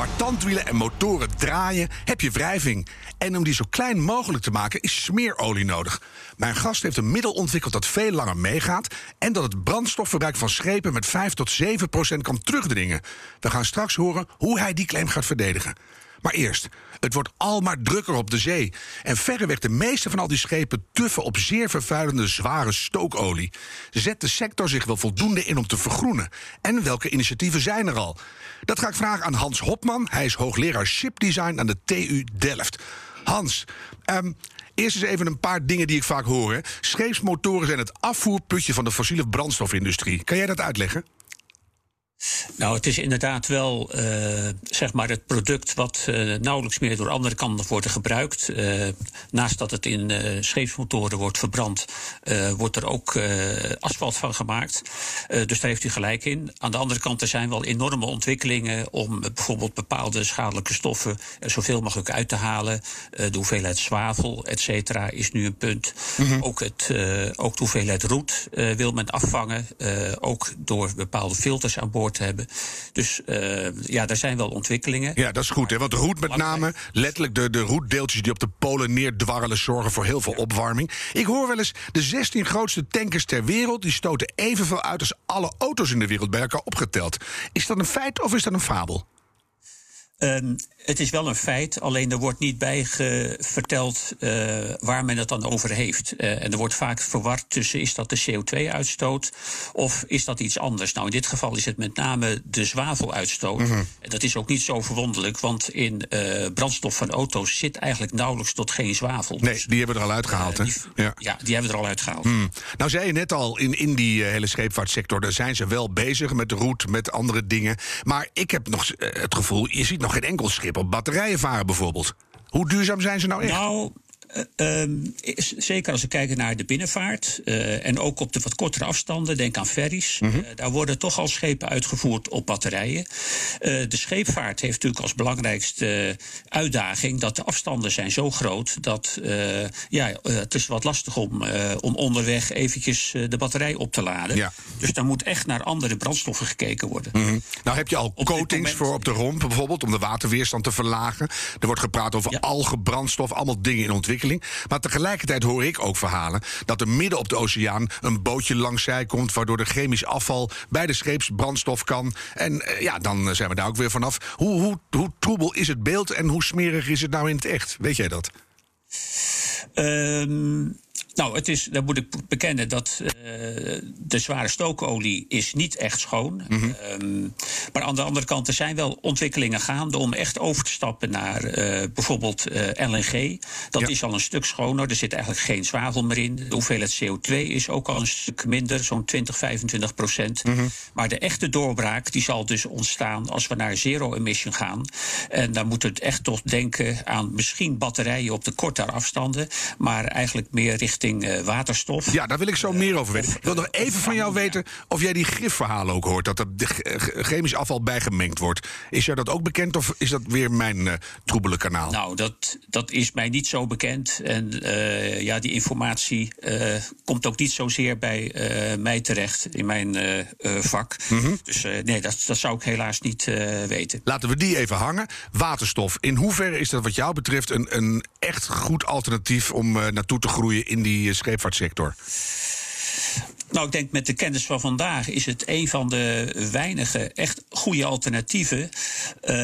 Waar tandwielen en motoren draaien, heb je wrijving. En om die zo klein mogelijk te maken, is smeerolie nodig. Mijn gast heeft een middel ontwikkeld dat veel langer meegaat... en dat het brandstofverbruik van schepen met 5 tot 7 procent kan terugdringen. We gaan straks horen hoe hij die claim gaat verdedigen. Maar eerst, het wordt al maar drukker op de zee. En verreweg de meeste van al die schepen tuffen op zeer vervuilende zware stookolie. Zet de sector zich wel voldoende in om te vergroenen? En welke initiatieven zijn er al? Dat ga ik vragen aan Hans Hopman. Hij is hoogleraar shipdesign aan de TU Delft. Hans, um, Eerst eens even een paar dingen die ik vaak hoor. Scheepsmotoren zijn het afvoerputje van de fossiele brandstofindustrie. Kan jij dat uitleggen? Nou, het is inderdaad wel uh, zeg maar het product wat uh, nauwelijks meer door andere kanten wordt gebruikt. Uh, naast dat het in scheepsmotoren wordt verbrand, wordt er ook asfalt van gemaakt. dus daar heeft u gelijk in. Aan de andere kant, er zijn wel enorme ontwikkelingen om bijvoorbeeld bepaalde schadelijke stoffen er zoveel mogelijk uit te halen. de hoeveelheid zwavel, et cetera, is nu een punt. Mm -hmm. ook, het, ook de hoeveelheid roet wil men afvangen. ook door bepaalde filters aan boord te hebben. Dus uh, ja, daar zijn wel ontwikkelingen. Ja, dat is goed. Hè? Want roet met name, letterlijk de, de roetdeeltjes die op de polen neerdwarrelen... zorgen voor heel veel opwarming. Ik hoor wel eens, de 16 grootste tankers ter wereld... die stoten evenveel uit als alle auto's in de wereld bij elkaar opgeteld. Is dat een feit of is dat een fabel? Um, het is wel een feit, alleen er wordt niet bij verteld uh, waar men het dan over heeft. Uh, en er wordt vaak verward tussen is dat de CO2-uitstoot of is dat iets anders. Nou, in dit geval is het met name de zwaveluitstoot. Mm -hmm. En dat is ook niet zo verwonderlijk, want in uh, brandstof van auto's zit eigenlijk nauwelijks tot geen zwavel. Nee, dus, die hebben we er al uitgehaald, hè? Ja. ja. die hebben we er al uitgehaald. Mm. Nou, zei je net al, in, in die hele scheepvaartsector, daar zijn ze wel bezig met de route, met andere dingen. Maar ik heb nog het gevoel, je ziet nog geen enkel schip op batterijen varen bijvoorbeeld. Hoe duurzaam zijn ze nou echt? Nou, zeker als we kijken naar de binnenvaart uh, en ook op de wat kortere afstanden, denk aan ferries. Mm -hmm. uh, daar worden toch al schepen uitgevoerd op batterijen. de scheepvaart heeft natuurlijk als belangrijkste uitdaging dat de afstanden zijn zo groot dat ja, het is wat lastig om, om onderweg eventjes de batterij op te laden. Ja. Dus daar moet echt naar andere brandstoffen gekeken worden. Mm -hmm. Nou heb je al op coatings moment... voor op de romp bijvoorbeeld om de waterweerstand te verlagen. Er wordt gepraat over ja. algenbrandstof, allemaal dingen in ontwikkeling. Maar tegelijkertijd hoor ik ook verhalen dat er midden op de oceaan een bootje langs zij komt, waardoor de chemisch afval bij de scheepsbrandstof kan. En uh, ja, dan zijn we daar ook weer vanaf. Hoe, hoe, hoe troebel is het beeld en hoe smerig is het nou in het echt? Weet jij dat? Um nou, het is, dan moet ik bekennen dat uh, de zware stookolie is niet echt schoon. Mm -hmm. um, maar aan de andere kant, er zijn wel ontwikkelingen gaande om echt over te stappen naar uh, bijvoorbeeld uh, LNG. Dat ja. is al een stuk schoner. Er zit eigenlijk geen zwavel meer in. De hoeveelheid CO2 is ook al een stuk minder, zo'n 20, 25 procent. Mm -hmm. Maar de echte doorbraak die zal dus ontstaan als we naar zero emission gaan. En dan moet het echt toch denken aan misschien batterijen op de kortere afstanden, maar eigenlijk meer richting uh, waterstof. Ja, daar wil ik zo meer over weten. Ik wil nog even van jou weten of jij die gifverhalen ook hoort. Dat er chemisch afval bijgemengd wordt. Is jou dat ook bekend of is dat weer mijn troebele kanaal? Nou, dat, dat is mij niet zo bekend. En uh, ja, die informatie komt ook niet zozeer bij mij terecht in mijn vak. Mm -hmm. Dus nee, dat, dat zou ik helaas niet weten. Laten we die even hangen. Waterstof. In hoeverre is dat wat jou betreft een, een echt goed alternatief om naartoe te groeien in die die scheepvaartsector? Nou, ik denk met de kennis van vandaag is het een van de weinige echt goede alternatieven uh,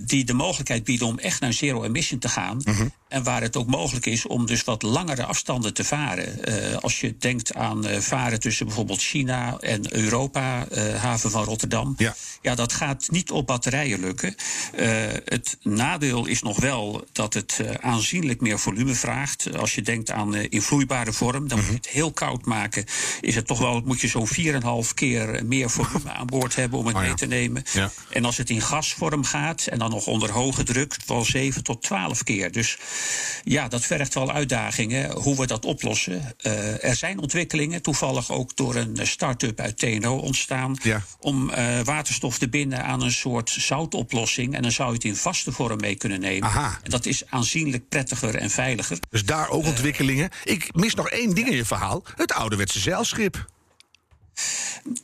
die de mogelijkheid bieden om echt naar zero emission te gaan. Mm -hmm. En waar het ook mogelijk is om dus wat langere afstanden te varen. Uh, als je denkt aan uh, varen tussen bijvoorbeeld China en Europa, haven van Rotterdam. Ja. ja, dat gaat niet op batterijen lukken. het nadeel is nog wel dat het aanzienlijk meer volume vraagt. Als je denkt aan in vloeibare vorm, dan moet je het heel koud maken is het toch wel, moet je zo'n 4,5 keer meer volume aan boord hebben om het Oh mee te nemen. Ja. En als het in gasvorm gaat en dan nog onder hoge druk, wel 7 tot 12 keer. Dus ja, dat vergt wel uitdagingen hoe we dat oplossen. Eh, er zijn ontwikkelingen, toevallig ook door een eh, start-up uit TNO ontstaan, Ja. om eh, waterstof te binden aan een soort zoutoplossing. En dan zou je het in vaste vorm mee kunnen nemen. Aha. En dat is aanzienlijk prettiger en veiliger. Dus daar ook ontwikkelingen. Ik mis nog één ding in je verhaal: het ouderwetse zeilschip.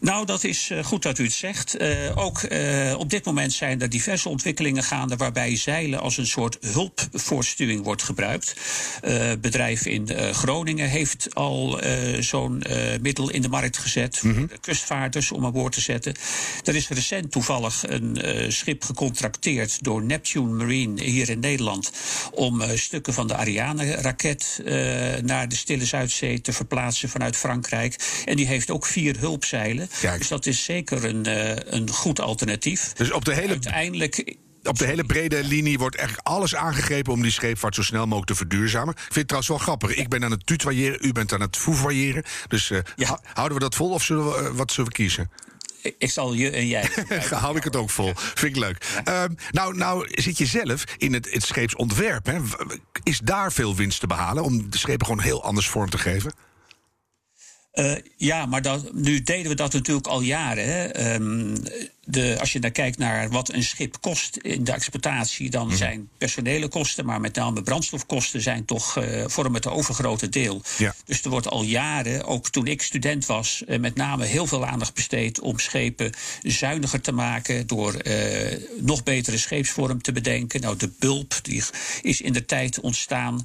Nou, dat is eh, goed dat u het zegt. Eh, ook eh, op dit moment zijn er diverse ontwikkelingen gaande waarbij zeilen als een soort hulpvoorstuwing wordt gebruikt. Eh bedrijf in Groningen heeft al zo'n middel in de markt gezet voor de kustvaarders om aan boord te zetten. Er is recent toevallig een schip gecontracteerd door Neptune Marine hier in Nederland om stukken van de Ariane-raket naar de Stille Zuidzee te verplaatsen vanuit Frankrijk. En die heeft ook vier Kijk. Dus dat is zeker een, eh, een goed alternatief. Dus op de hele Uiteindelijk Op de hele brede linie wordt eigenlijk alles aangegrepen om die scheepvaart zo snel mogelijk te verduurzamen. Ik vind het trouwens wel grappig. Ik ben aan het tutoyeren, u bent aan het foevoyeren. Dus eh, Ja. hou- houden we dat vol of zullen we, eh, wat zullen we kiezen? Ik zal je en jij. Hou ik het ook vol. Vind ik leuk. Ehm, nou, nou zit je zelf in het, het scheepsontwerp. Hè. Is daar veel winst te behalen om de schepen gewoon heel anders vorm te geven? Eh, ja, maar dat, nu deden we dat natuurlijk al jaren. Hè. Ehm, de, als je naar kijkt naar wat een schip kost in de exploitatie, dan Mhm. zijn personele kosten, maar met name brandstofkosten, zijn toch, eh, vormen het overgrote deel. Ja. Dus er wordt al jaren, ook toen ik student was, eh, met name heel veel aandacht besteed om schepen zuiniger te maken. Door eh, nog betere scheepsvorm te bedenken. Nou, de bulp die is in de tijd ontstaan.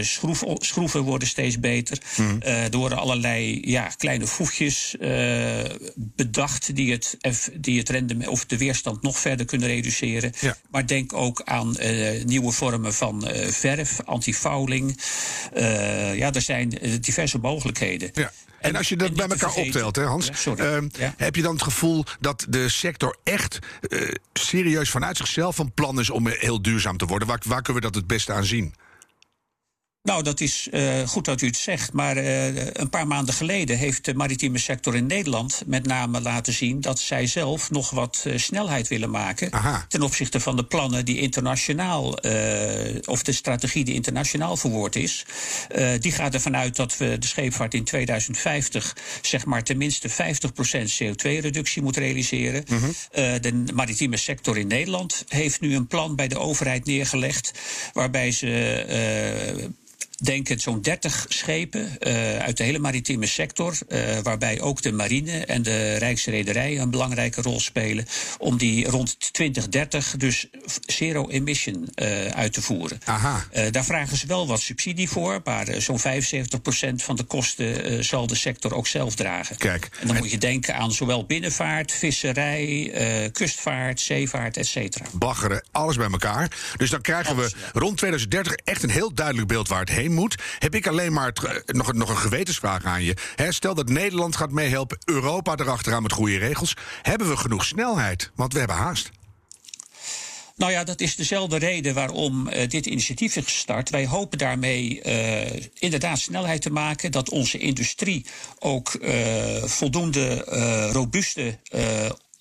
Schroef, schroeven worden steeds beter. Eh, er worden allerlei ja, kleine voegjes eh, bedacht die het, die het rendement of de weerstand nog verder kunnen reduceren. Ja. Maar denk ook aan eh, nieuwe vormen van eh, verf, antifouling. Eh, ja, er zijn diverse mogelijkheden. Ja. En als je dat bij elkaar vergeten- optelt, hè, Hans, Ja, ehm, Ja. heb je dan het gevoel dat de sector echt serieus vanuit zichzelf van plan is om heel duurzaam te worden? Waar, waar kunnen we dat het beste aan zien? Nou, dat is eh, goed dat u het zegt. Maar eh, een paar maanden geleden heeft de maritieme sector in Nederland met name laten zien dat zij zelf nog wat eh, snelheid willen maken. Aha. Ten opzichte van de plannen die internationaal, of de strategie die internationaal verwoord is. Die gaat ervan uit dat we de scheepvaart in 2050 zeg maar tenminste 50% CO2-reductie moet realiseren. Eh, de maritieme sector in Nederland heeft nu een plan bij de overheid neergelegd waarbij ze. Eh, denken zo'n 30 schepen eh, uit de hele maritieme sector, eh, waarbij ook de marine en de Rijksrederij een belangrijke rol spelen, om die rond 2030 dus zero emission eh, uit te voeren. Aha. Daar vragen ze wel wat subsidie voor, maar zo'n 75% van de kosten zal de sector ook zelf dragen. Kijk. En dan moet je denken aan zowel binnenvaart, visserij, kustvaart, zeevaart, et cetera. baggeren, alles bij elkaar. Dus dan krijgen Alles, we ja. rond 2030 echt een heel duidelijk beeld waar het heen Heb ik alleen maar eh, nog, nog een gewetensvraag aan je. Stel dat Nederland gaat meehelpen, Europa erachteraan met goede regels. Hebben we genoeg snelheid? Want we hebben haast. Nou ja, dat is dezelfde reden waarom eh, dit initiatief is gestart. Wij hopen daarmee eh, inderdaad snelheid te maken. Dat onze industrie ook eh, voldoende robuuste.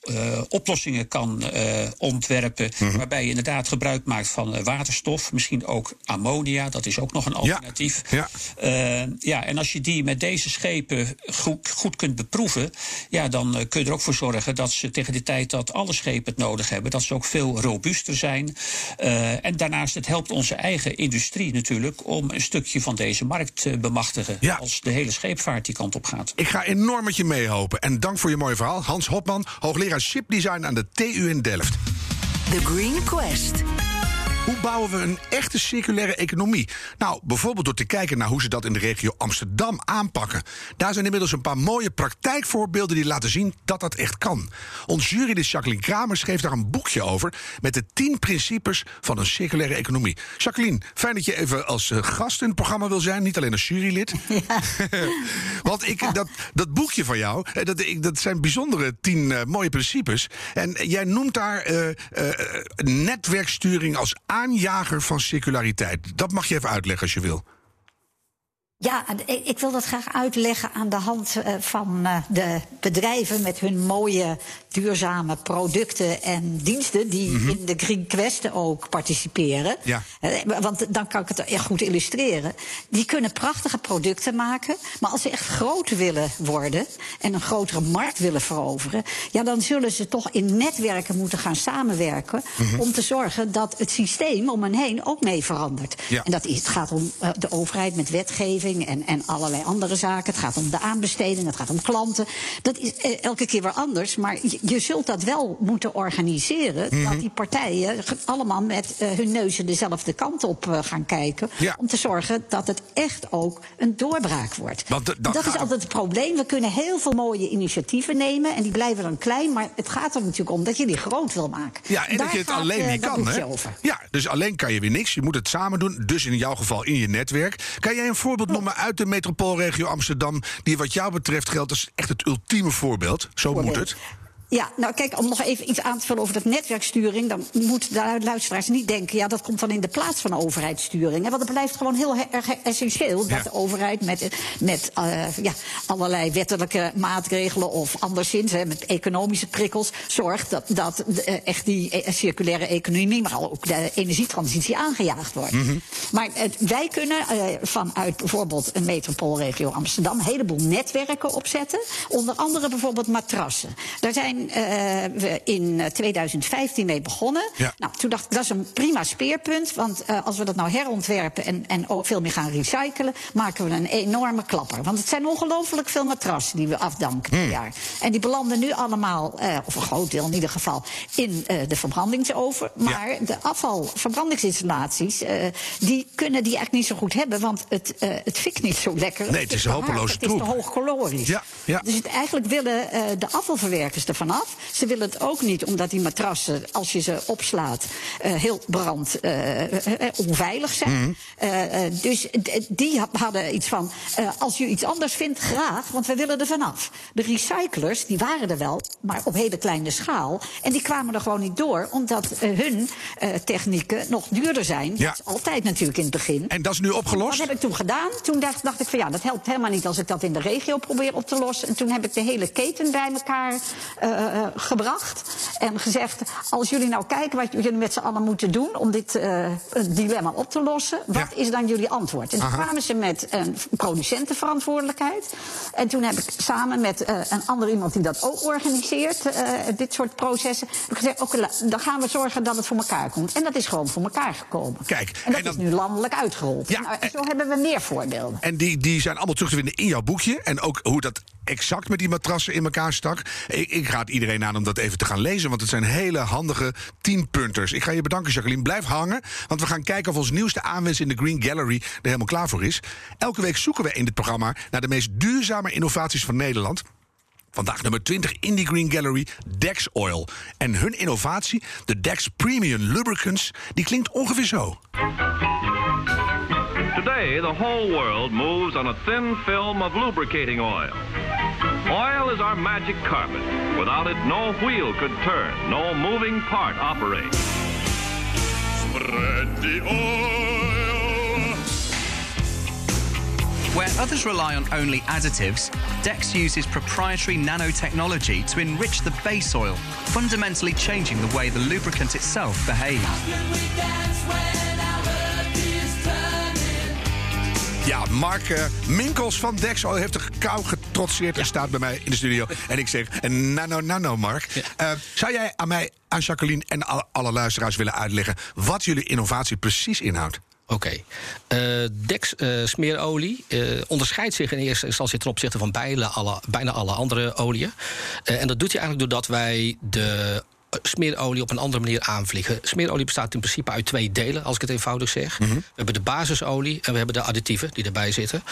Eh, oplossingen kan eh, ontwerpen. Waarbij je inderdaad gebruik maakt van eh, waterstof. Misschien ook ammonia. Dat is ook nog een alternatief. ja. Eh, ja, en als je die met deze schepen goed, goed kunt beproeven, ja, dan kun je er ook voor zorgen dat ze tegen de tijd dat alle schepen het nodig hebben, dat ze ook veel robuuster zijn. En daarnaast, het helpt onze eigen industrie natuurlijk om een stukje van deze markt te bemachtigen. Ja. Als de hele scheepvaart die kant op gaat. Ik ga enorm met je meehopen. En dank voor je mooie verhaal. Hans Hopman, hoogleraar shipdesign aan de TU in Delft. The Green Quest. Hoe bouwen we een echte circulaire economie? Nou, bijvoorbeeld door te kijken naar hoe ze dat in de regio Amsterdam aanpakken. Daar zijn inmiddels een paar mooie praktijkvoorbeelden die laten zien dat dat echt kan. Ons jurylid Jacqueline Kramer schreef daar een boekje over met de 10 principes van een circulaire economie. Jacqueline, fijn dat je even als eh, gast in het programma wil zijn, niet alleen als jurylid. Want ik, dat, dat boekje van jou, eh, dat, dat zijn bijzondere tien eh, mooie principes. En jij noemt daar netwerksturing als aanjager van circulariteit. Dat mag je even uitleggen als je wil. Ja, ik wil dat graag uitleggen aan de hand eh, van eh, de bedrijven met hun mooie duurzame producten en diensten die mhm. in de Green Quest ook participeren. Ja. Eh, want dan kan ik het echt goed illustreren. Die kunnen prachtige producten maken, maar als ze echt groot willen worden en een grotere markt willen veroveren, ja, dan zullen ze toch in netwerken moeten gaan samenwerken mhm. om te zorgen dat het systeem om hen heen ook mee verandert. Ja. En dat is, het gaat om de overheid met wetgeving en, en allerlei andere zaken. Het gaat om de aanbesteding, het gaat om klanten. Dat is eh, elke keer weer anders. Maar je, zult dat wel moeten organiseren. Dat mhm. die partijen allemaal met uh, hun neuzen dezelfde kant op uh, gaan kijken. Ja. Om te zorgen dat het echt ook een doorbraak wordt. Want dat is altijd het probleem. We kunnen heel veel mooie initiatieven nemen. En die blijven dan klein. Maar het gaat er natuurlijk om dat je die groot wil maken. Ja, en dat je het alleen niet kan. Hè? Ja, dus alleen kan je weer niks. Je moet het samen doen. Dus in jouw geval in je netwerk. Kan jij een voorbeeld noemen? uit de metropoolregio Amsterdam, die wat jou betreft geldt als echt het ultieme voorbeeld. Zo moet het. Ja, nou kijk, om nog even iets aan te vullen over dat netwerksturing... dan moet de luisteraars niet denken... ja, dat komt dan in de plaats van overheidssturing. Want het blijft gewoon heel erg essentieel... dat de overheid met, met uh, ja, allerlei wettelijke maatregelen... of anderszins, hè, met economische prikkels... zorgt dat, dat uh, echt die e-, circulaire economie... maar ook de energietransitie aangejaagd wordt. Mm -hmm. Maar uh, wij kunnen vanuit bijvoorbeeld een metropoolregio Amsterdam... een heleboel netwerken opzetten. Onder andere bijvoorbeeld matrassen. Daar zijn zijn uh, we in 2015 eh, mee begonnen. Nou, toen dacht ik, dat is een prima speerpunt. Want uh, als we dat nou herontwerpen en, en ook veel meer gaan recyclen... maken we een enorme klapper. Want het zijn ongelooflijk veel matrassen die we afdanken per hmm. jaar. En die belanden nu allemaal, of een groot deel in ieder geval... in de verbrandingsoven. Maar de afvalverbrandingsinstallaties... die kunnen die eigenlijk niet zo goed hebben... want het, het fikt niet zo lekker. Nee, het is een hopeloze troep. Het is te hoog calorisch. Ja, ja. Dus het, eigenlijk willen de afvalverwerkers ervan vanaf. Ze willen het ook niet omdat die matrassen, als je ze opslaat, uh, heel brand uh, onveilig zijn. Mm dus die hadden iets van: als je iets anders vindt, graag, want we willen er vanaf. De recyclers, die waren er wel, maar op hele kleine schaal. En die kwamen er gewoon niet door, omdat hun technieken nog duurder zijn. Ja. Dat is altijd natuurlijk in het begin. En dat is nu opgelost? Wat heb ik toen gedaan? Toen dacht, dacht ik van ja, dat helpt helemaal niet als ik dat in de regio probeer op te lossen. En toen heb ik de hele keten bij elkaar uh, gebracht. En gezegd: als jullie nou kijken wat jullie met z'n allen moeten doen om dit uh, dilemma op te lossen, wat is dan jullie antwoord? En toen kwamen ze met een producentenverantwoordelijkheid. En toen heb ik samen met uh, een ander iemand die dat ook organiseert, dit soort processen, heb ik gezegd: oké, dan gaan we zorgen dat het voor elkaar komt. En dat is gewoon voor elkaar gekomen. Kijk, en dat is nu landelijk uitgerold. Ja, nou, en zo hebben we meer voorbeelden. En die, die zijn allemaal terug te vinden in jouw boekje. En ook hoe dat exact met die matrassen in elkaar stak. Ik, ik raad iedereen aan om dat even te gaan lezen, want het zijn hele handige tienpunters. Ik ga je bedanken, Jacqueline. Blijf hangen, want we gaan kijken of ons nieuwste aanwinst in de Green Gallery er helemaal klaar voor is. Elke week zoeken we in dit programma naar de meest duurzame innovaties van Nederland. Vandaag nummer 20 in die Green Gallery, Dex Oil. En hun innovatie, de Dex Premium Lubricants, die klinkt ongeveer zo. Today, the whole world moves on a thin film of lubricating oil. Oil is our magic carpet. Without it, no wheel could turn, no moving part operate. Spread the oil. Where others rely on only additives, Dex uses proprietary nanotechnology to enrich the base oil, fundamentally changing the way the lubricant itself behaves. Ja, Mark uh, Minkels van Dexo heeft de kou getrotseerd en staat bij mij in de studio. En ik zeg, nano, nano, Mark. Uh, zou jij aan mij, aan Jacqueline en alle, alle luisteraars willen uitleggen... wat jullie innovatie precies inhoudt? Oké. Okay. Uh, Dex uh, smeerolie uh, onderscheidt zich in eerste instantie ten opzichte van bijna alle, bijna alle andere oliën. en dat doet hij eigenlijk doordat wij de smeerolie op een andere manier aanvliegen. Smeerolie bestaat in principe uit twee delen, als ik het eenvoudig zeg. Mhm. We hebben de basisolie en we hebben de additieven die erbij zitten.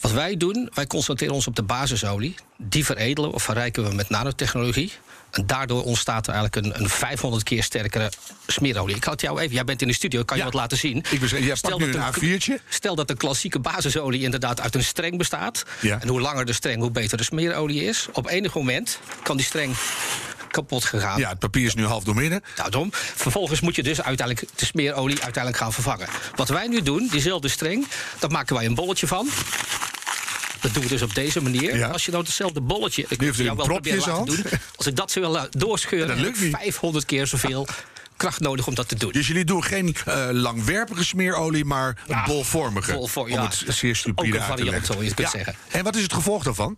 Wat wij doen, wij concentreren ons op de basisolie. Die veredelen of verrijken we met nanotechnologie. En daardoor ontstaat er eigenlijk een, een 500 keer sterkere smeerolie. Ik had jou even, jij bent in de studio, kan je wat laten zien? Ik ben, jij stel dat een A4'tje. Stel dat een klassieke basisolie inderdaad uit een streng bestaat. En hoe langer de streng, hoe beter de smeerolie is. Op enig moment kan die streng kapot gegaan. Ja, het papier is nu half doormidden. Nou, dom. Vervolgens moet je dus uiteindelijk de smeerolie uiteindelijk gaan vervangen. Wat wij nu doen, diezelfde streng, daar maken wij een bolletje van. Dat doen we dus op deze manier. Ja. Als je nou hetzelfde bolletje. Ik u jou een wel proberen laten hand. doen. Als ik dat zo wil doorscheuren, Dat dan lukt niet. 500 keer zoveel kracht nodig om dat te doen. Dus jullie doen geen eh, langwerpige smeerolie, maar een Ja, bolvormige. bolvorm, om ja. het zeer Ook stupide een uit te variant, leggen. zo je kunt zeggen. En wat is het gevolg daarvan?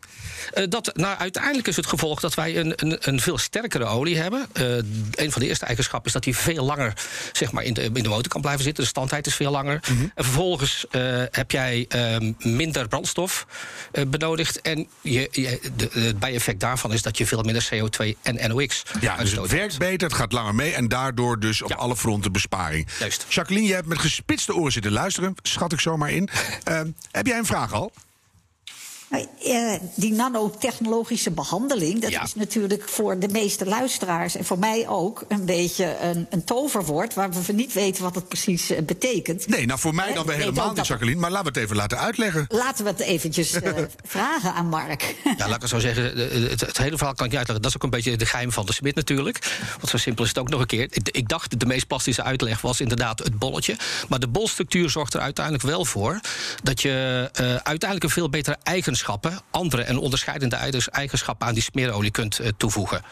Eh, dat, nou, uiteindelijk is het gevolg dat wij een, een, een veel sterkere olie hebben. Eh, een van de eerste eigenschappen is dat die veel langer zeg maar, in, de, in de motor kan blijven zitten. De standheid is veel langer. Mhm. En vervolgens heb jij ehm, minder brandstof benodigd. En je, je, de, het bijeffect daarvan is dat je veel minder CO2 en NOx Ja, dus het werkt beter, het gaat langer mee en daardoor dus op Ja. alle fronten besparing. Juist. Jacqueline, jij hebt met gespitste oren zitten luisteren, schat ik zomaar in. Ehm, heb jij een vraag al? Nou, eh, die nanotechnologische behandeling, dat Ja. is natuurlijk voor de meeste luisteraars en voor mij ook een beetje een, een toverwoord waar we niet weten wat het precies eh, betekent. Nee, nou voor mij dan weer helemaal niet, dat- Jacqueline. Maar laten we het even laten uitleggen. Laten we het eventjes eh, vragen aan Mark. Ja, laat ik het zo zeggen. Het, het hele verhaal kan ik niet uitleggen. Dat is ook een beetje de geheim van de smid natuurlijk. Want zo simpel is het ook nog een keer. Ik, ik dacht dat de meest plastische uitleg was inderdaad het bolletje. Maar de bolstructuur zorgt er uiteindelijk wel voor... dat je eh, uiteindelijk een veel betere eigenschappen... andere en onderscheidende eigenschappen aan die smeerolie kunt eh, toevoegen.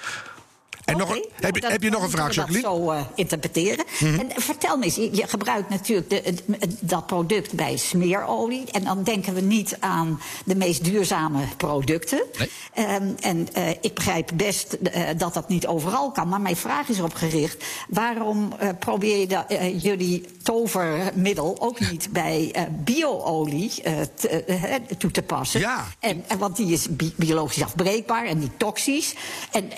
En nog, een- nou, heb, je, dat- heb je nog een vraag, Jacqueline? dat zo eh, interpreteren. En vertel me eens, je, je gebruikt natuurlijk de, dat product bij smeerolie. En dan denken we niet aan de meest duurzame producten. Nee. Ehm, en eh, ik begrijp best eh, dat dat niet overal kan. Maar mijn vraag is erop gericht. Waarom eh, probeer je da- eh, jullie tovermiddel ook niet bij eh, bio-olie eh, eh, toe te passen? Ja. En, en want die is bi- biologisch afbreekbaar en niet toxisch. En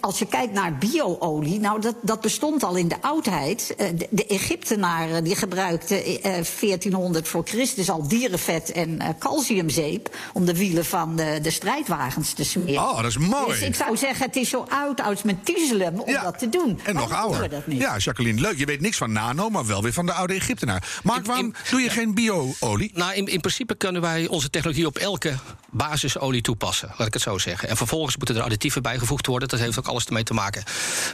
als je kijkt naar bio-olie, nou dat, dat bestond al in de oudheid. De, de Egyptenaren die gebruikten eh, 1400 voor Christus al dierenvet en calciumzeep om de wielen van de, de strijdwagens te smeren. Oh, dat is mooi. Dus ik zou zeggen, het is zo oud als Methuselem om Ja, dat te doen. En nog ouder. Ja, Jacqueline, leuk. Je weet niks van nano, maar wel weer van de oude Egyptenaar. Mark, waarom in- doe je geen bio-olie? Nou, in, in principe kunnen wij onze technologie op elke basisolie toepassen, laat ik het zo zeggen. En vervolgens moeten er additieven bijgevoegd worden. Dat heeft ook alles ermee te maken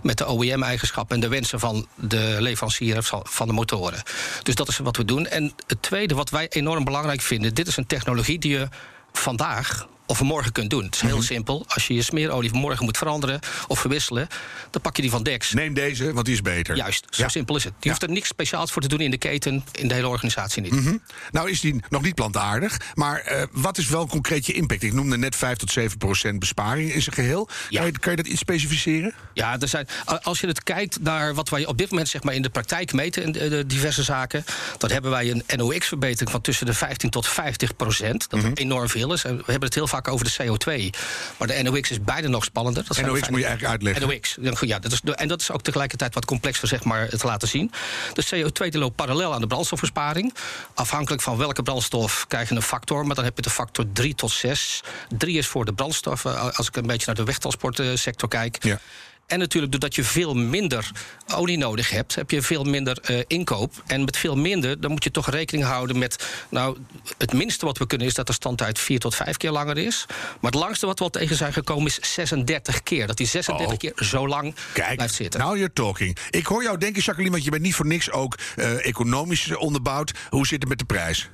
met de OEM-eigenschappen en de wensen van de leverancier van- van de motoren. Dus dat is wat we doen. En het tweede wat wij enorm belangrijk vinden, dit is een technologie die je vandaag of morgen kunt doen. Het is heel simpel. Als je je smeerolie vanmorgen moet veranderen of verwisselen, dan pak je die van Dex. Neem deze, want die is beter. Juist, zo Ja. simpel is het. Je Ja. hoeft er niks speciaals voor te doen in de keten, in de hele organisatie niet. Hm? Nou is die nog niet plantaardig, maar eh, wat is wel concreet je impact? Ik noemde net 5 tot 7 procent besparing in zijn geheel. Ja. Kan, je, kan je dat iets specificeren? Ja, er zijn, als je het kijkt naar wat wij op dit moment zeg maar, in de praktijk meten, in de, de diverse zaken, dan hebben wij een NOx-verbetering van tussen de 15 tot 50 procent. Dat enorm veel is. En we hebben het heel vaak over de CO2. Maar de NOx is bijna nog spannender. Dat NOx moet je eigenlijk uitleggen. NOx. Ja, dat is, en dat is ook tegelijkertijd wat complexer zeg maar, te laten zien. De CO2 die loopt parallel aan de brandstofbesparing. Afhankelijk van welke brandstof krijg je een factor. Maar dan heb je de factor 3 tot 6. 3 is voor de brandstoffen. Als ik een beetje naar de wegtransportsector kijk. Ja. En natuurlijk, doordat je veel minder olie nodig hebt, heb je veel minder eh, inkoop. En met veel minder, dan moet je toch rekening houden met. Nou, het minste wat we kunnen is dat de standtijd 4 tot 5 keer langer is. Maar het langste wat we al tegen zijn gekomen is 36 keer. Dat die 36 Oh. keer zo lang Kijk, blijft zitten. now you're talking. Ik hoor jou denken, Jacqueline, want je bent niet voor niks ook eh, economisch onderbouwd. Hoe zit het met de prijs?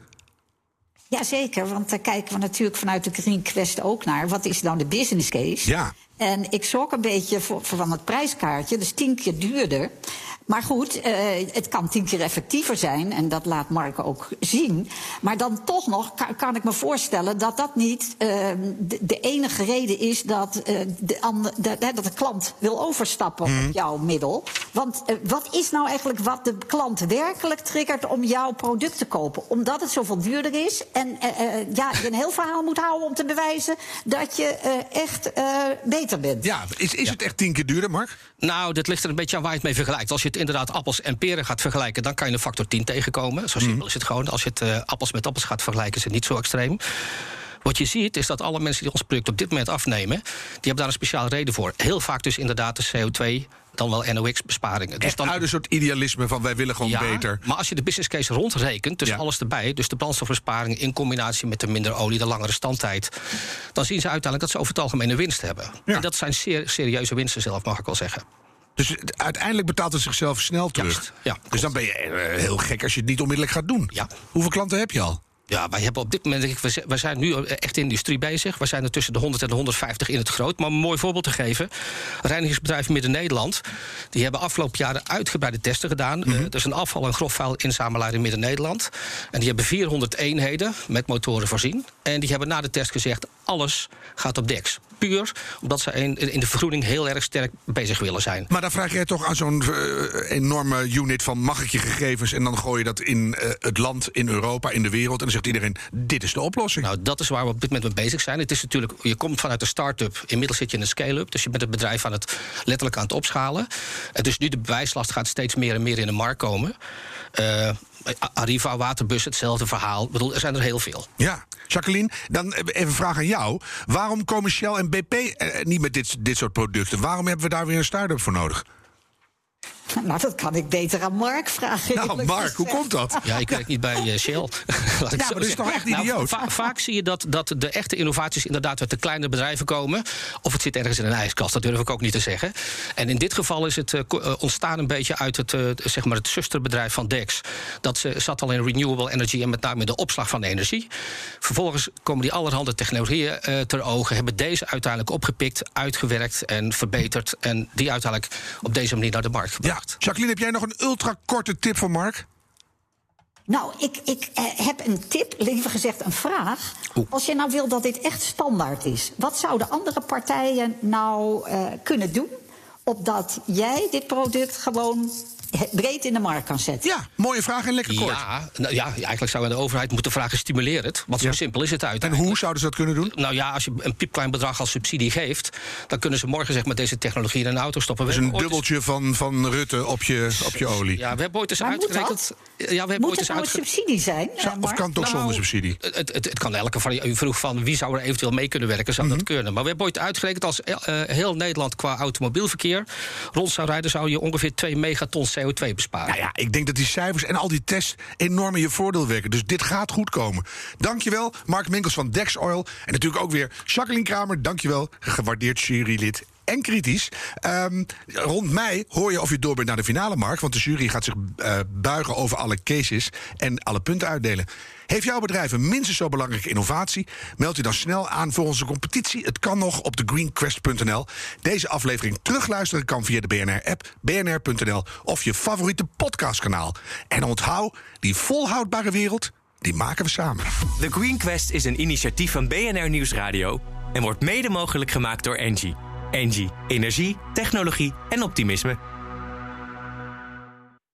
Jazeker, want daar kijken we natuurlijk vanuit de Green Quest ook naar. Wat is nou de business case? Ja. En ik zorg een beetje voor, voor van het prijskaartje, dus tien keer duurder. Maar goed, eh, het kan tien keer effectiever zijn, en dat laat Mark ook zien. Maar dan toch nog kan, kan ik me voorstellen dat dat niet eh, de, de enige reden is dat, eh, de, ander, de- dat de klant wil overstappen op jouw middel. Want wat is nou eigenlijk wat de klant werkelijk triggert om jouw product te kopen? Omdat het zoveel duurder is en ja, je een heel verhaal moet houden om te bewijzen dat je eh, echt eh, beter bent. Ja, is, is het echt tien keer duurder, Mark? Nou, dat ligt er een beetje aan waar je het mee vergelijkt. Als je het inderdaad appels en peren gaat vergelijken, dan kan je een factor 10 tegenkomen. Zo simpel is het gewoon. Als je het eh, appels met appels gaat vergelijken, is het niet zo extreem. Wat je ziet is dat alle mensen die ons product op dit moment afnemen, die hebben daar een speciale reden voor. Heel vaak dus inderdaad de CO2 dan wel NOx-besparingen. Dus dan uit een soort idealisme van wij willen gewoon ja, beter. Maar als je de business case rondrekent, dus alles erbij, dus de brandstofbesparing in combinatie met de minder olie, de langere standtijd, dan zien ze uiteindelijk dat ze over het algemeen een winst hebben. En dat zijn zeer serieuze winsten zelf, mag ik wel zeggen. Dus uiteindelijk betaalt het zichzelf snel terug. ja, dus dan ben je eh, heel gek als je het niet onmiddellijk gaat doen. Ja. Hoeveel klanten heb je al? Ja, wij hebben op dit moment, we zijn nu echt industrie bezig. We zijn er tussen de 100 en de 150 in het groot. Maar om een mooi voorbeeld te geven: reinigingsbedrijf Midden-Nederland. die hebben afgelopen jaren uitgebreide testen gedaan. Mm -hmm. uh, dus een afval- en grofvuilinzamelaar in Midden-Nederland. En die hebben 400 eenheden met motoren voorzien. En die hebben na de test gezegd: alles gaat op DEX. Puur omdat ze in de vergroening heel erg sterk bezig willen zijn. Maar dan vraag jij toch aan zo'n uh, enorme unit van mag ik je gegevens en dan gooi je dat in uh, het land, in Europa, in de wereld en dan zegt iedereen dit is de oplossing. Nou, dat is waar we op dit moment mee bezig zijn. Het is natuurlijk, je komt vanuit een start-up, inmiddels zit je in een scale-up, dus je bent het bedrijf aan het letterlijk aan het opschalen. En dus nu de bewijslast gaat steeds meer en meer in de markt komen. Uh, Arriva, Waterbus, hetzelfde verhaal. Ik bedoel, er zijn er heel veel. Ja, Jacqueline, dan even een vraag aan jou. Waarom komen Shell en BP niet met dit, dit soort producten? Waarom hebben we daar weer een start-up voor nodig? Nou, dat kan ik beter aan Mark vragen. Nou, Mark, hoe komt dat? Ja, ik werk niet bij uh, Shell. Laat ik ja, maar dat is toch echt idioot? Nou, va vaak zie je dat, dat de echte innovaties inderdaad uit de kleine bedrijven komen. Of het zit ergens in een ijskast, dat durf ik ook niet te zeggen. En in dit geval is het uh, ontstaan een beetje uit het, uh, zeg maar het zusterbedrijf van DEX. Dat ze, zat al in renewable energy en met name in de opslag van energie. Vervolgens komen die allerhande technologieën ter ogen. Hebben deze uiteindelijk opgepikt, uitgewerkt en verbeterd. En die uiteindelijk op deze manier naar de markt gebracht. Ja. Jacqueline, heb jij nog een ultra korte tip voor Mark? Nou, ik, ik eh, heb een tip, liever gezegd een vraag. Oeh. Als je nou wil dat dit echt standaard is, wat zouden andere partijen nou uh, kunnen doen? Opdat jij dit product gewoon breed in de markt kan zetten. Ja, mooie vraag en lekker kort. Ja, nou ja, eigenlijk zou de overheid moeten vragen: stimuleer het. Want zo ja. simpel is het uit. En hoe zouden ze dat kunnen doen? Nou ja, als je een piepklein bedrag als subsidie geeft, dan kunnen ze morgen zeg, met deze technologie in een auto stoppen. Dus een dubbeltje eens... van, van Rutte op je, op je olie. Ja, we hebben ooit eens maar uitgerekend. Ja, we hebben moet ooit eens nou uitge... een subsidie zijn? Zou, of kan het toch nou, zonder subsidie? Het, het, het, kan elke van u vroeg van wie zou er eventueel mee kunnen werken, zou mm -hmm. dat kunnen. Maar we hebben ooit uitgerekend als uh, heel Nederland qua automobielverkeer rond zou rijden, zou je ongeveer 2 megaton CO2 besparen. Nou ja, ik denk dat die cijfers en al die tests enorm in je voordeel werken. Dus dit gaat goed komen. Dankjewel, Mark Minkels van Dex Oil. En natuurlijk ook weer Jacqueline Kramer. Dankjewel, gewaardeerd jurylid en kritisch. Um, rond mei hoor je of je door bent naar de finale, Mark. Want de jury gaat zich uh, buigen over alle cases en alle punten uitdelen. Heeft jouw bedrijf een minstens zo belangrijke innovatie? Meld je dan snel aan voor onze competitie. Het kan nog op thegreenquest.nl. Deze aflevering terugluisteren kan via de BNR-app, bnr.nl of je favoriete podcastkanaal. En onthoud, die volhoudbare wereld, die maken we samen. The Green Quest is een initiatief van BNR Nieuwsradio en wordt mede mogelijk gemaakt door Engie. Engie, energie, technologie en optimisme.